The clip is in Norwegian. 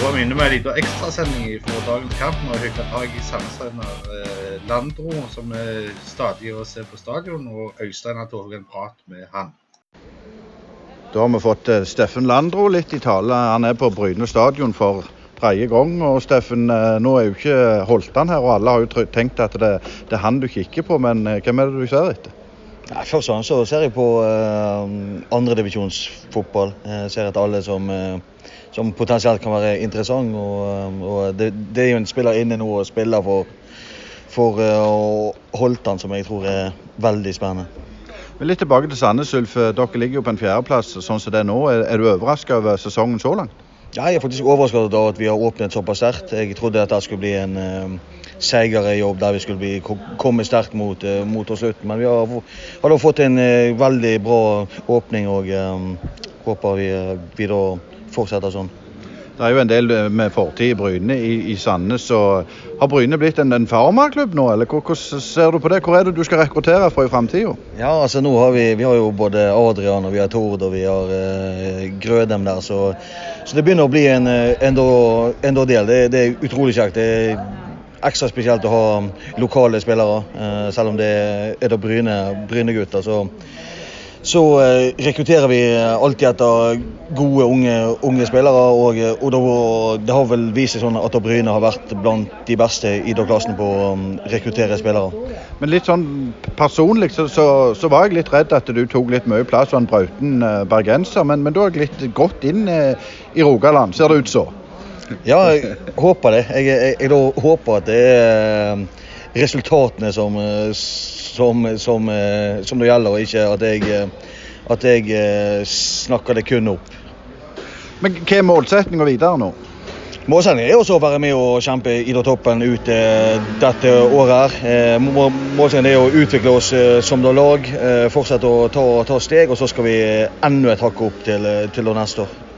med en liten ekstrasending fra dagens kamp. Vi har hykla tak i Sandnes-trener eh, Landro, som er stadig å se på stadion. Og Øystein har tatt en prat med han. Da har vi fått eh, Steffen Landro litt i tale. Han er på Bryne stadion for tredje gang. Og Steffen, eh, nå er jo ikke Holtan her, og alle har jo tenkt at det, det er han du kikker på. Men eh, hvem er det du ser etter? Ja, først og fremst så ser jeg på eh, andredivisjonsfotball. Jeg ser etter alle som, uh, som potensielt kan være interessant. Og, og det, det, er jo en spiller inne nå og spiller for, for uh, Holtan som jeg tror er veldig spennende. Men Litt tilbake til Sandnes Ulf. Dere ligger jo på en fjerdeplass sånn som det er nå. Er, er du overraska over sesongen så langt? Ja, jeg er faktisk overrasket over at vi har åpnet såpass sterkt. Jeg trodde at det skulle bli en uh, seigere jobb der vi skulle bli, komme sterkt mot, uh, mot slutten. Men vi har, har da fått en uh, veldig bra åpning og um, håper vi, vi da fortsetter sånn. Det er jo en del eh, med fortid i Bryne i, i Sandnes. Har Bryne blitt en, en farmaklubb nå, eller hvordan ser du på det? Hvor er det du skal rekruttere fra i framtida? Ja, altså nå har vi, vi har jo både Adrian og vi har Tord og vi har eh, Grødem der, så, så, det begynner å bli en, eh, en, en del. Det, det, er utrolig kjekt. Det er ekstra spesielt å ha lokale spillere, eh, selv om det er da Bryne-gutter. Bryne så eh, rekrutterer vi alltid etter gode, unge, unge spillere. Og, og det, det, har vel vist seg sånn at Bryne har vært blant de beste i klassen på å um, rekruttere spillere. Men litt sånn personlig så, så, så, var jeg litt redd at du tok litt mye plass som en brauten eh, bergenser. Men, men du har glidd godt inn eh, i Rogaland, ser det ut som. Ja, jeg håper det. Jeg, jeg, jeg håper at det er resultatene som som, som, eh, som, det gjelder, og ikke at jeg, eh, at jeg eh, snakker det kun opp. Men Hva er målsettinga videre nå? Målsettingen er også å være med og kjempe idrettstoppen ut dette året. her. Målsettingen er å utvikle oss som lag, fortsette å ta, ta, steg, og så skal vi enda et hakk opp til, til neste år.